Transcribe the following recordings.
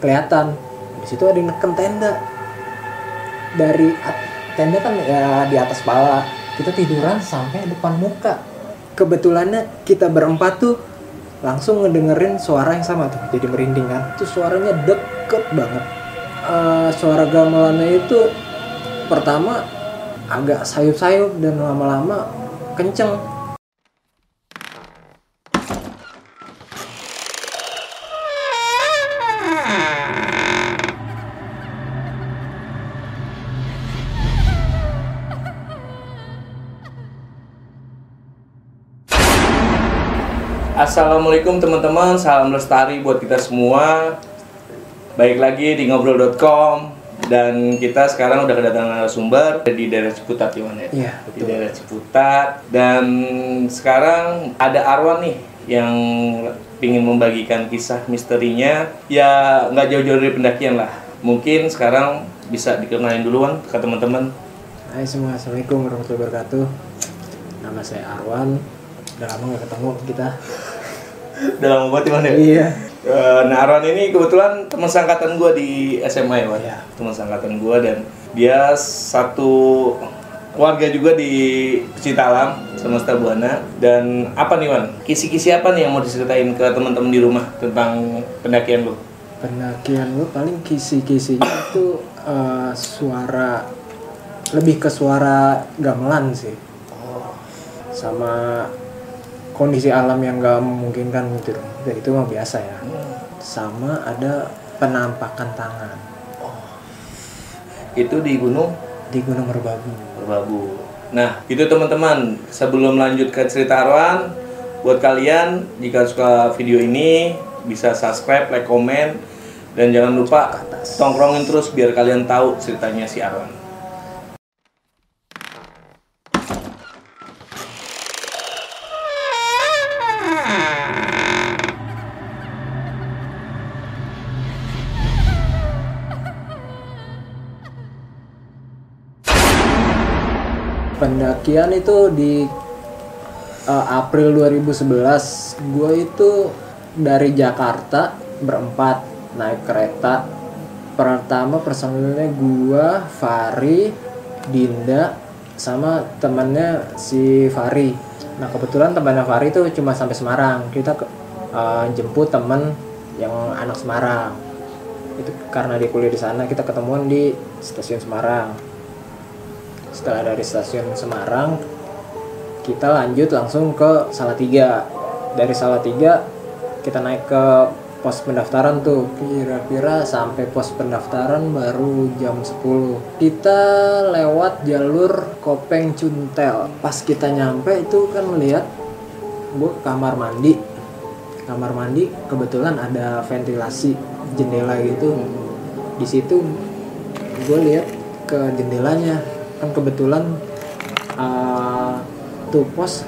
kelihatan. Di situ ada yang neken tenda. Dari tenda kan ya di atas pala kita tiduran sampai depan muka. Kebetulannya kita berempat tuh langsung ngedengerin suara yang sama tuh. Jadi merinding kan? Tuh suaranya deket banget. Eh, suara gamelannya itu pertama agak sayup-sayup dan lama-lama kenceng Assalamualaikum teman-teman, salam lestari buat kita semua. Baik lagi di ngobrol.com dan kita sekarang udah kedatangan narasumber di daerah Ciputat ya, Wan, ya? Iya, Di daerah Ciputat dan sekarang ada Arwan nih yang ingin membagikan kisah misterinya ya nggak jauh-jauh dari pendakian lah. Mungkin sekarang bisa dikenalin duluan ke teman-teman. Hai semua, Assalamualaikum warahmatullahi wabarakatuh Nama saya Arwan Udah lama gak ketemu kita Udah lama banget ya, Wan, ya? Iya Eh, nah Arwan ini kebetulan teman sangkatan gue di SMA ya, Wan. Iya. Teman sangkatan gue dan dia satu warga juga di Pecinta Alam Semesta Buana dan apa nih Wan? Kisi-kisi apa nih yang mau diceritain ke teman-teman di rumah tentang pendakian lu? Pendakian gue paling kisi-kisinya itu eh, suara Lebih ke suara gamelan sih Sama kondisi alam yang gak memungkinkan gitu Ya, Itu mah biasa ya Sama ada penampakan tangan Itu di Gunung Di Gunung Merbabu Merbabu. Nah, itu teman-teman. Sebelum lanjut ke cerita Arwan, buat kalian jika suka video ini bisa subscribe, like, komen, dan jangan lupa tongkrongin terus biar kalian tahu ceritanya si Arwan. Pendakian itu di uh, April 2011 gue itu dari Jakarta berempat naik kereta. Pertama personilnya gue Fari Dinda sama temannya si Fari. Nah kebetulan temannya Fari itu cuma sampai Semarang. Kita uh, jemput temen yang anak Semarang. Itu karena dia kuliah di sana kita ketemuan di stasiun Semarang setelah dari stasiun Semarang kita lanjut langsung ke Salatiga. Dari Salatiga kita naik ke pos pendaftaran tuh. Kira-kira sampai pos pendaftaran baru jam 10 kita lewat jalur Kopeng Cuntel. Pas kita nyampe itu kan melihat ke kamar mandi. Kamar mandi kebetulan ada ventilasi jendela gitu. Di situ gue lihat ke jendelanya kan kebetulan uh, tuh pos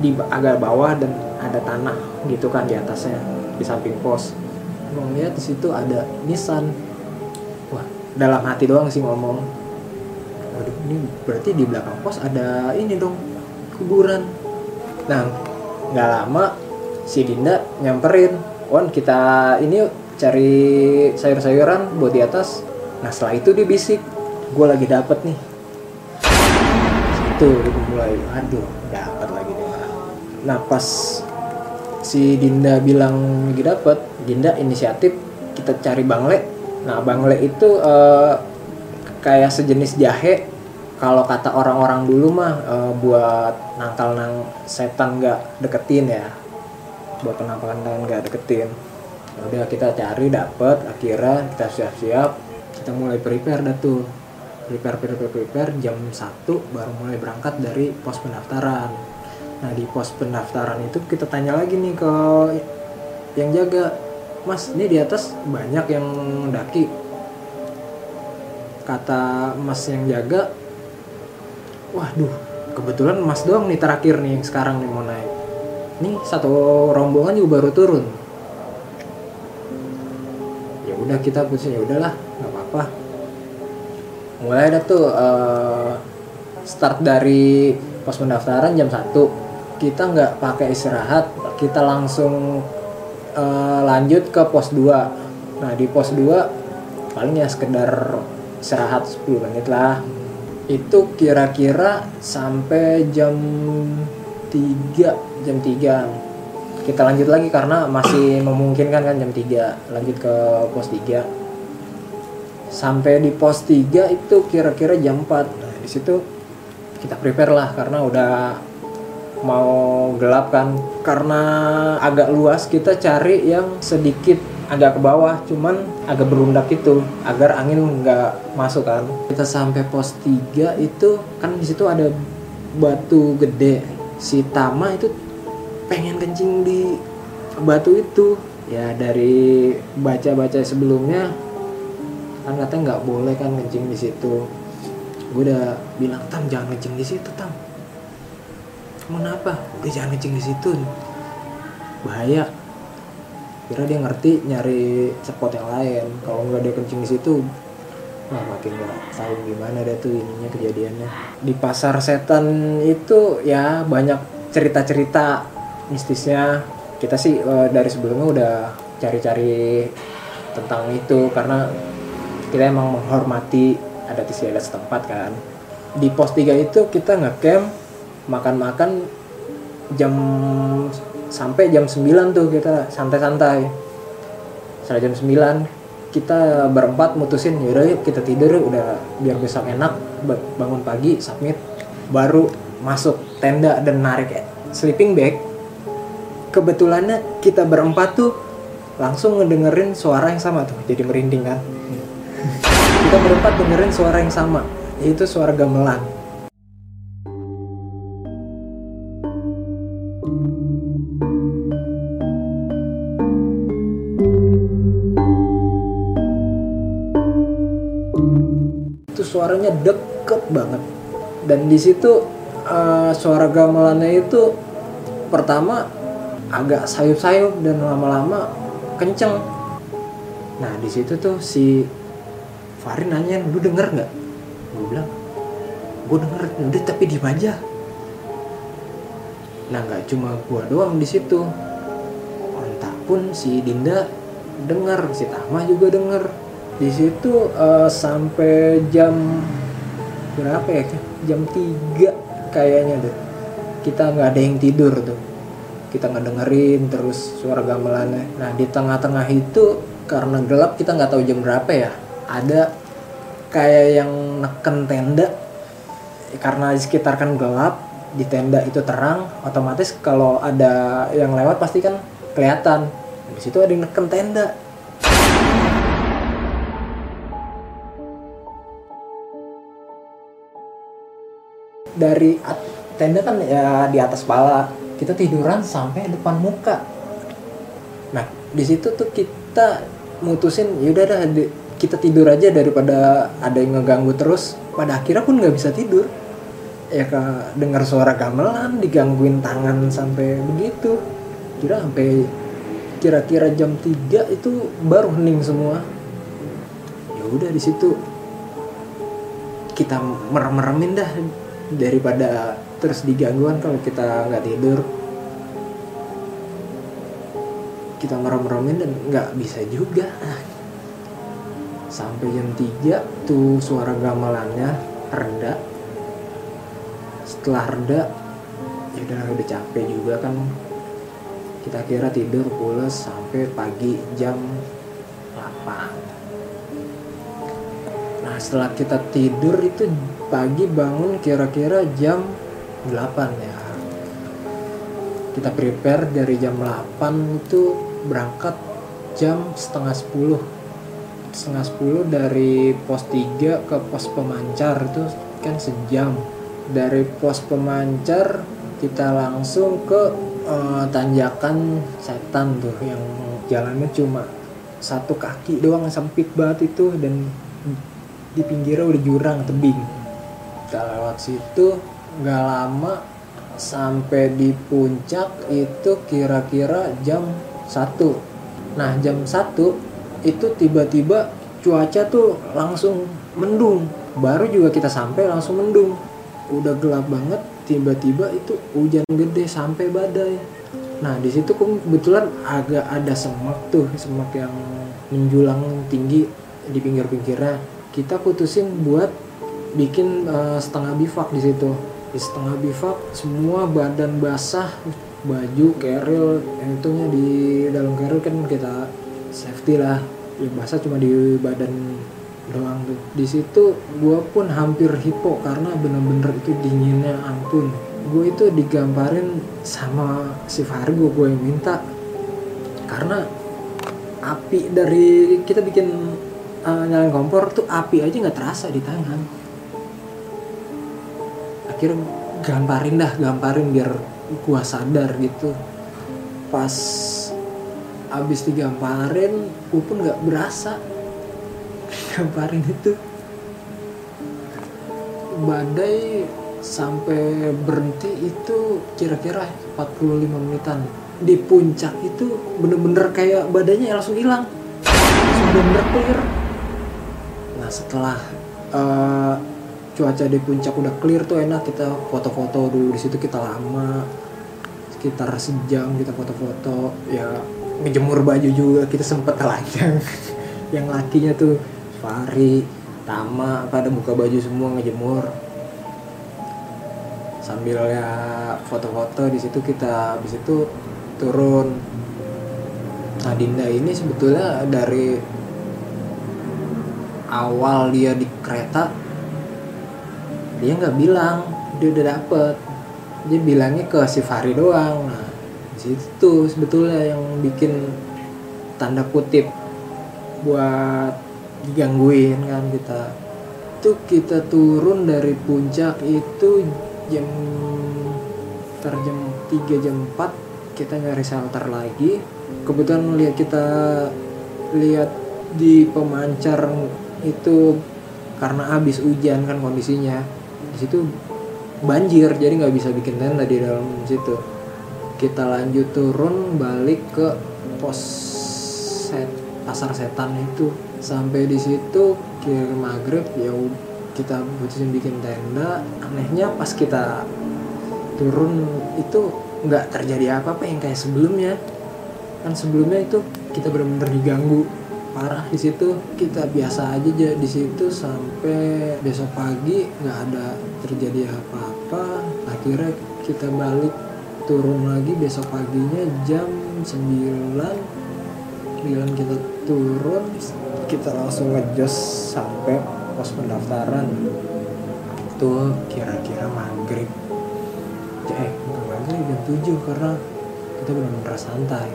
di agak bawah dan ada tanah gitu kan di atasnya di samping pos. Gue ngeliat di situ ada Nissan. Wah dalam hati doang sih ngomong. Waduh ini berarti di belakang pos ada ini dong kuburan. Nah nggak lama si Dinda nyamperin Wan kita ini yuk cari sayur-sayuran buat di atas. Nah setelah itu dia bisik. Gue lagi dapet nih itu mulai aduh dapat lagi nih nah pas si Dinda bilang lagi dapet Dinda inisiatif kita cari bangle. Nah bangle itu eh, kayak sejenis jahe. Kalau kata orang-orang dulu mah eh, buat nangkal nang setan nggak deketin ya. Buat penampakan nggak deketin. Ya udah kita cari dapet akhirnya kita siap-siap. Kita mulai prepare dah tuh prepare prepare prepare jam 1 baru mulai berangkat dari pos pendaftaran. Nah di pos pendaftaran itu kita tanya lagi nih ke yang jaga mas ini di atas banyak yang daki kata mas yang jaga waduh kebetulan mas doang nih terakhir nih yang sekarang nih mau naik. Nih satu rombongan juga baru turun. Ya udah kita putusnya ya udahlah nggak apa-apa mulai ada tuh eh, start dari pos pendaftaran jam 1 kita nggak pakai istirahat kita langsung eh, lanjut ke pos 2 nah di pos 2 paling ya sekedar istirahat 10 menit lah. Itu kira-kira sampai jam 3 jam 3 kita lanjut lagi karena masih memungkinkan kan jam 3 lanjut ke pos 3 sampai di pos 3 itu kira-kira jam 4 nah di situ kita prepare lah karena udah mau gelap kan. Karena agak luas kita cari yang sedikit agak ke bawah cuman agak berundak itu agar angin nggak masuk kan. Kita sampai pos 3 itu kan di situ ada batu gede. Si Tama itu pengen kencing di batu itu. Ya dari baca-baca sebelumnya kan katanya nggak boleh kan kencing di situ. Gue udah bilang tam jangan kencing di situ tam. Kenapa? Udah jangan kencing di situ. Bahaya. Kira dia ngerti nyari spot yang lain. Kalau nggak dia kencing di situ Wah makin nggak tahu gimana deh tuh ininya kejadiannya. Di pasar setan itu ya banyak cerita-cerita mistisnya. Kita sih eh, dari sebelumnya udah cari-cari tentang itu karena kita emang menghormati adat istiadat setempat kan. Di pos 3 itu kita ngecamp makan-makan jam sampai jam 9 tuh kita santai-santai. Setelah jam 9 kita berempat mutusin yaudah yuk kita tidur udah biar besok enak ba- bangun pagi submit baru masuk tenda dan narik sleeping bag. Kebetulannya kita berempat tuh langsung ngedengerin suara yang sama tuh jadi merinding kan kita berempat dengerin suara yang sama yaitu suara gamelan. Itu suaranya deket banget. Dan di situ eh, suara gamelannya itu pertama agak sayup-sayup dan lama-lama kenceng. Nah di situ tuh si Farin nanya lu denger nggak? Gue bilang gue denger udah tapi diem aja. Nah nggak cuma gua doang di situ. Entah pun si Dinda denger si Tama juga denger. Di situ eh, sampai jam berapa ya jam 3 kayaknya deh kita nggak ada yang tidur tuh. Kita nggak dengerin terus suara gamelannya. Nah di tengah-tengah itu karena gelap kita nggak tahu jam berapa ya ada kayak yang neken tenda. Karena di sekitar kan gelap di tenda itu terang otomatis kalau ada yang lewat pasti kan kelihatan. Di situ ada yang neken tenda. Dari tenda kan ya di atas pala. Kita tiduran sampai depan muka. Nah di situ tuh kita mutusin yaudah dah kita tidur aja daripada ada yang ngeganggu terus pada akhirnya pun nggak bisa tidur. Ya ke dengar suara gamelan digangguin tangan sampai begitu. Kira sampai kira-kira jam 3 itu baru hening semua. Ya udah di situ kita merem-meremin dah daripada terus digangguan kalau kita nggak tidur. Kita merem-meremin dan nggak bisa juga sampai jam 3 tuh suara gamelannya reda. Setelah reda ya udah udah capek juga kan. Kita kira tidur pulas sampai pagi jam 8 nah setelah kita tidur itu pagi bangun kira-kira jam 8 ya. Kita prepare dari jam 8 itu berangkat jam setengah 10 setengah 10 dari pos 3 ke pos pemancar itu kan sejam. Dari pos pemancar kita langsung ke eh, tanjakan setan tuh yang jalannya cuma satu kaki doang sempit banget itu dan di pinggirnya udah jurang tebing. Kita lewat situ nggak lama sampai di puncak itu kira-kira jam 1 nah jam 1 itu tiba-tiba cuaca tuh langsung mendung. Baru juga kita sampai langsung mendung. Udah gelap banget tiba-tiba itu hujan gede sampai badai. Nah di situ kebetulan agak ada semak tuh semak yang menjulang tinggi di pinggir-pinggirnya kita putusin buat bikin eh, setengah bivak di situ. Di setengah bivak semua badan basah baju keril yang itunya di dalam keril kan kita safety lah yang basah cuma di badan doang tuh. Di situ gue pun hampir hipo karena bener-bener itu dinginnya ampun. Gue itu digambarin sama si Fargo gue yang minta. Karena api dari kita bikin uh, nyalain kompor tuh api aja nggak terasa di tangan. Akhirnya gamparin dah gamparin biar gua sadar gitu. Pas abis digamparin gua pun nggak berasa. Gamparin itu. Badai sampai berhenti itu kira-kira 45 menitan. Di puncak itu bener-bener kayak badannya langsung hilang. Langsung bener clear. Nah setelah eh, cuaca di puncak udah clear tuh enak kita foto-foto dulu. Di situ kita lama sekitar sejam kita foto-foto. Ya ngejemur baju juga kita sempet telanjang. Yang lakinya tuh Fari Tama pada buka baju semua ngejemur. Sambil ya foto-foto di situ kita habis itu turun. Nah Dinda ini sebetulnya dari awal dia di kereta dia nggak bilang dia udah dapet. Dia bilangnya ke si Fahri doang. Nah di situ sebetulnya yang bikin tanda kutip buat digangguin kan kita. Itu kita turun dari puncak itu jam ntar jam 3 jam 4 kita nyari shelter lagi. Kebetulan lihat kita lihat di pemancar itu karena habis hujan kan kondisinya. Di situ banjir jadi nggak bisa bikin tenda di dalam situ kita lanjut turun balik ke pos set pasar setan itu. Sampai di situ kira maghrib ya kita putusin bikin tenda. Anehnya pas kita turun itu nggak terjadi apa-apa yang kayak sebelumnya. Kan sebelumnya itu kita benar-benar diganggu. Parah di situ kita biasa aja aja di situ sampai besok pagi nggak ada terjadi apa-apa. Akhirnya kita balik turun lagi besok paginya jam 9 9 kita turun kita langsung ngejos sampai pos pendaftaran. Itu kira-kira maghrib. Eh bukan maghrib jam 7 karena kita benar-benar santai.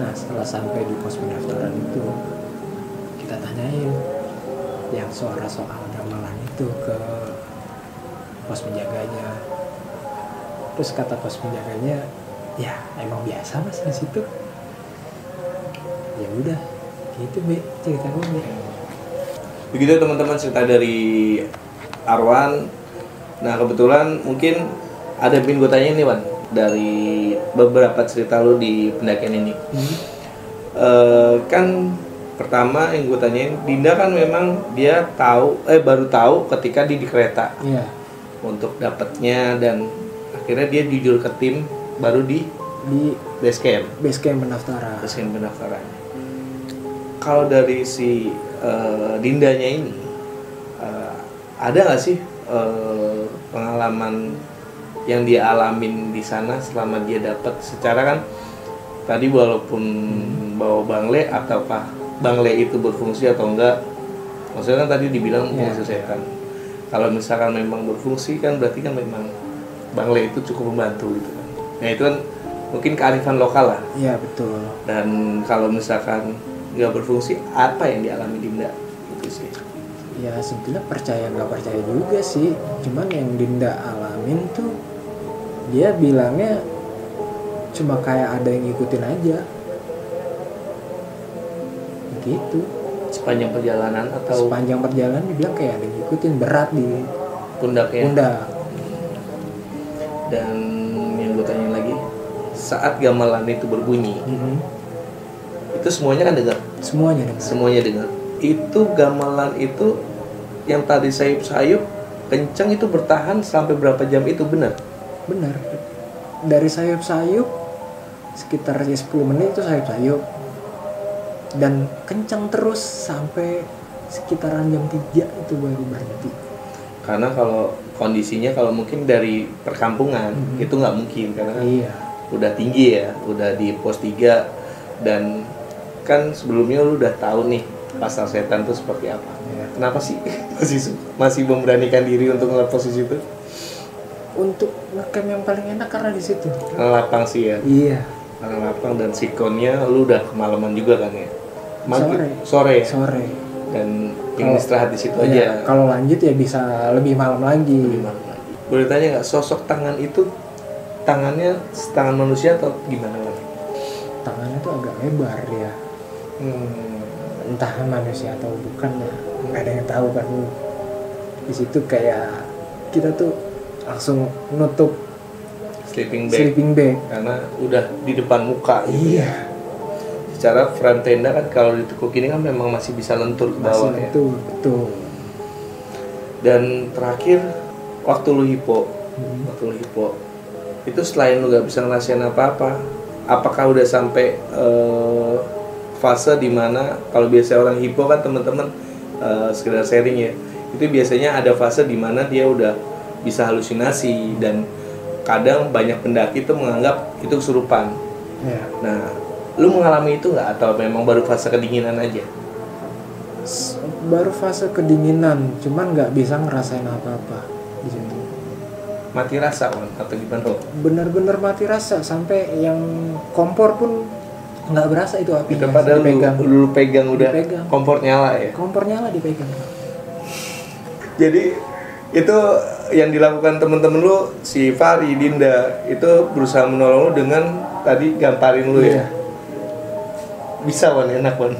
Nah setelah sampai di pos pendaftaran itu kita tanyain yang suara soal gamelan itu ke pos penjaganya terus kata pos penjaganya ya emang biasa mas di situ ya udah gitu be cerita gue be Begitu teman-teman cerita dari Arwan. Nah kebetulan mungkin ada ingin gue tanya nih Wan dari beberapa cerita lu di pendakian ini. Hmm. Eh, kan pertama yang gue tanyain Dinda kan memang dia tahu eh baru tahu ketika dia di kereta iya untuk dapatnya dan akhirnya dia jujur ke tim baru di di base camp. Base camp pendaftaran. Base camp pendaftaran. Kalau dari si eh, Dindanya ini eh, ada nggak sih eh, pengalaman yang dia alamin di sana selama dia dapat secara kan tadi walaupun bawa bangle ataukah bangle itu berfungsi atau enggak? Maksudnya kan tadi dibilang Iya. fungsi setan. Kalau misalkan memang berfungsi kan berarti kan memang bangle itu cukup membantu gitu kan. Nah itu kan mungkin kearifan lokal lah. Iya betul. Dan kalau misalkan nggak berfungsi apa yang dialami Dinda itu sih? Ya sebetulnya percaya nggak percaya juga sih. Cuman yang Dinda alamin tuh dia bilangnya cuma kayak ada yang ngikutin aja. Gitu. Sepanjang perjalanan atau sepanjang perjalanan dibilang kayak ada yang ngikutin berat di pundaknya pundak dan yang gue tanya lagi saat gamelan itu berbunyi Mhm. itu semuanya kan dengar? Semuanya dengar. Semuanya dengar. Itu gamelan itu yang tadi sayup-sayup kenceng itu bertahan sampai berapa jam itu benar? Benar. Dari sayup-sayup sekitar ya 10 menit itu sayup-sayup dan kencang terus sampai sekitaran jam 3 itu baru berhenti. Karena kalau kondisinya kalau mungkin dari perkampungan Mhm. itu nggak mungkin karena kan iya. udah tinggi ya udah di pos 3 dan kan sebelumnya lu udah tahu nih pasar setan itu seperti apa. Iya. kenapa sih masih masih memberanikan diri untuk ngeliat posisi itu? Untuk ngecamp yang paling enak karena di situ. Lapang sih ya. Iya. Karena lapang dan sikonnya lu udah kemalaman juga kan ya? Maghrib- Sore. sore. Ya? sore. Dan ingin Kalau- istirahat di situ Iya, aja kalau lanjut ya bisa lebih malam lagi Lebih malam lagi. boleh tanya nggak sosok tangan itu tangannya tangan manusia atau gimana Wan? tangannya tuh agak lebar ya hmm. entah manusia atau bukan ya nggak ada yang tahu kan di situ kayak kita tuh langsung nutup sleeping bag sleeping bag karena udah di depan muka gitu ya. Secara frame tenda kan kalau ditekuk ini kan memang masih bisa lentur ke masih bawah ya. itu betul. Dan terakhir waktu lu hipo Hmm. waktu lu hipo itu selain lu gak bisa ngerasain apa-apa apakah udah sampai eh, fase di mana kalau biasa orang hipo kan teman-teman eh, sekedar sharing ya itu biasanya ada fase di mana dia udah bisa halusinasi dan kadang banyak pendaki itu menganggap itu kesurupan. Ya. Nah lu mengalami itu nggak? Atau memang baru fase kedinginan aja? Baru fase kedinginan cuman nggak bisa ngerasain apa-apa di situ. Mati rasa Wan? atau gimana benar-benar mati rasa sampai yang kompor pun nggak berasa itu itu apinya padahal lu, dipegang. lu pegang udah Dipegang. kompor nyala ya? Kompor nyala dipegang. Jadi itu yang dilakukan temen-temen lu si Fari Dinda itu berusaha menolong lu dengan tadi gamparin lu Iya. ya bisa wan enak wan.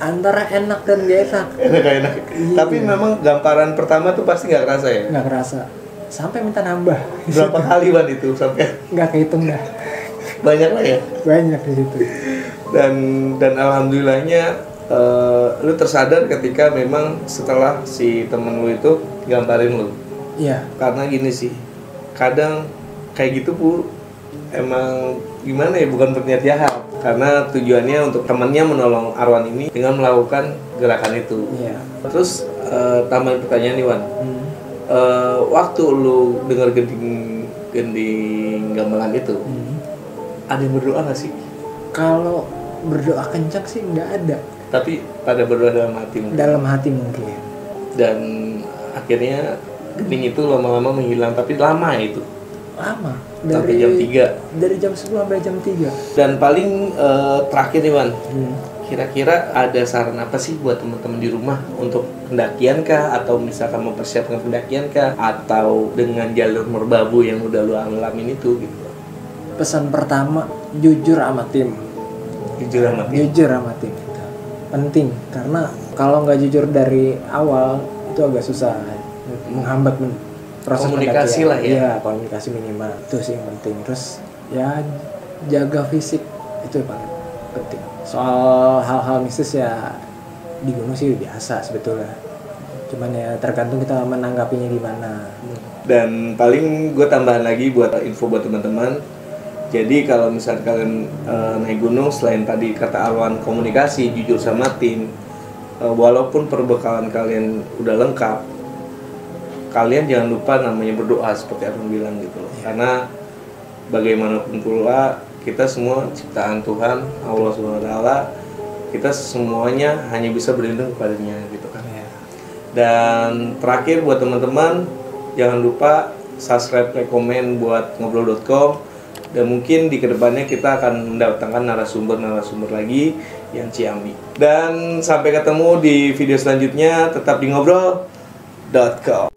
Antara enak dan gak enak. Enak enak. Iya. tapi memang gamparan pertama tuh pasti nggak kerasa ya? Nggak kerasa. Sampai minta nambah. Berapa kali wan itu sampai? Nggak kehitung dah. Banyak lah ya? Banyak di situ. Dan dan alhamdulillahnya eh, lu tersadar ketika memang setelah si temen lu itu gamparin lu. Iya. Karena gini sih kadang kayak gitu bu emang gimana ya? Bukan berniat jahat karena tujuannya untuk temannya menolong Arwan ini dengan melakukan gerakan itu. Iya. Terus tambahan pertanyaan nih Wan. Hmm. Eh, waktu lu dengar gending gending gamelan itu Hmm. ada yang berdoa gak sih? Kalau berdoa kencang sih nggak ada. Tapi pada berdoa dalam hati mungkin. dalam hati mungkin. Dan akhirnya gending itu lama-lama menghilang tapi lama itu lama. Sampai dari jam 3 dari jam 10 sampai jam 3 dan paling eh, terakhir nih Wan. Hmm. kira-kira ada saran apa sih buat teman-teman di rumah untuk pendakian kah? Atau misalkan mempersiapkan pendakian kah? Atau dengan jalur merbabu yang udah lu alamin itu gitu. Pesan pertama jujur sama tim. Jujur amat jujur sama tim. Penting karena kalau nggak jujur dari awal itu agak susah. Menghambat men- proses Komunikasi lah ya. Iya, komunikasi minimal. Itu sih yang penting. Terus ya jaga fisik. Itu yang paling penting. Soal hal-hal mistis ya di gunung sih biasa sebetulnya. Cuman ya tergantung kita menanggapinya gimana dan paling gue tambahan lagi buat info buat teman-teman. Jadi kalau misalnya kalian eh, naik gunung selain tadi kata Arwan komunikasi jujur sama tim eh, walaupun perbekalan kalian udah lengkap kalian jangan lupa namanya berdoa seperti Arwan bilang gitu loh. Karena bagaimanapun pula kita semua ciptaan Tuhan Allah Subhanahu Wa Taala kita semuanya hanya bisa berlindung kepadanya gitu kan. Ya dan terakhir buat teman-teman jangan lupa subscribe, like, komen buat ngobrol.com dan mungkin di ke depannya kita akan mendatangkan narasumber-narasumber lagi yang ciambi. Dan sampai ketemu di video selanjutnya tetap di ngobrol.com.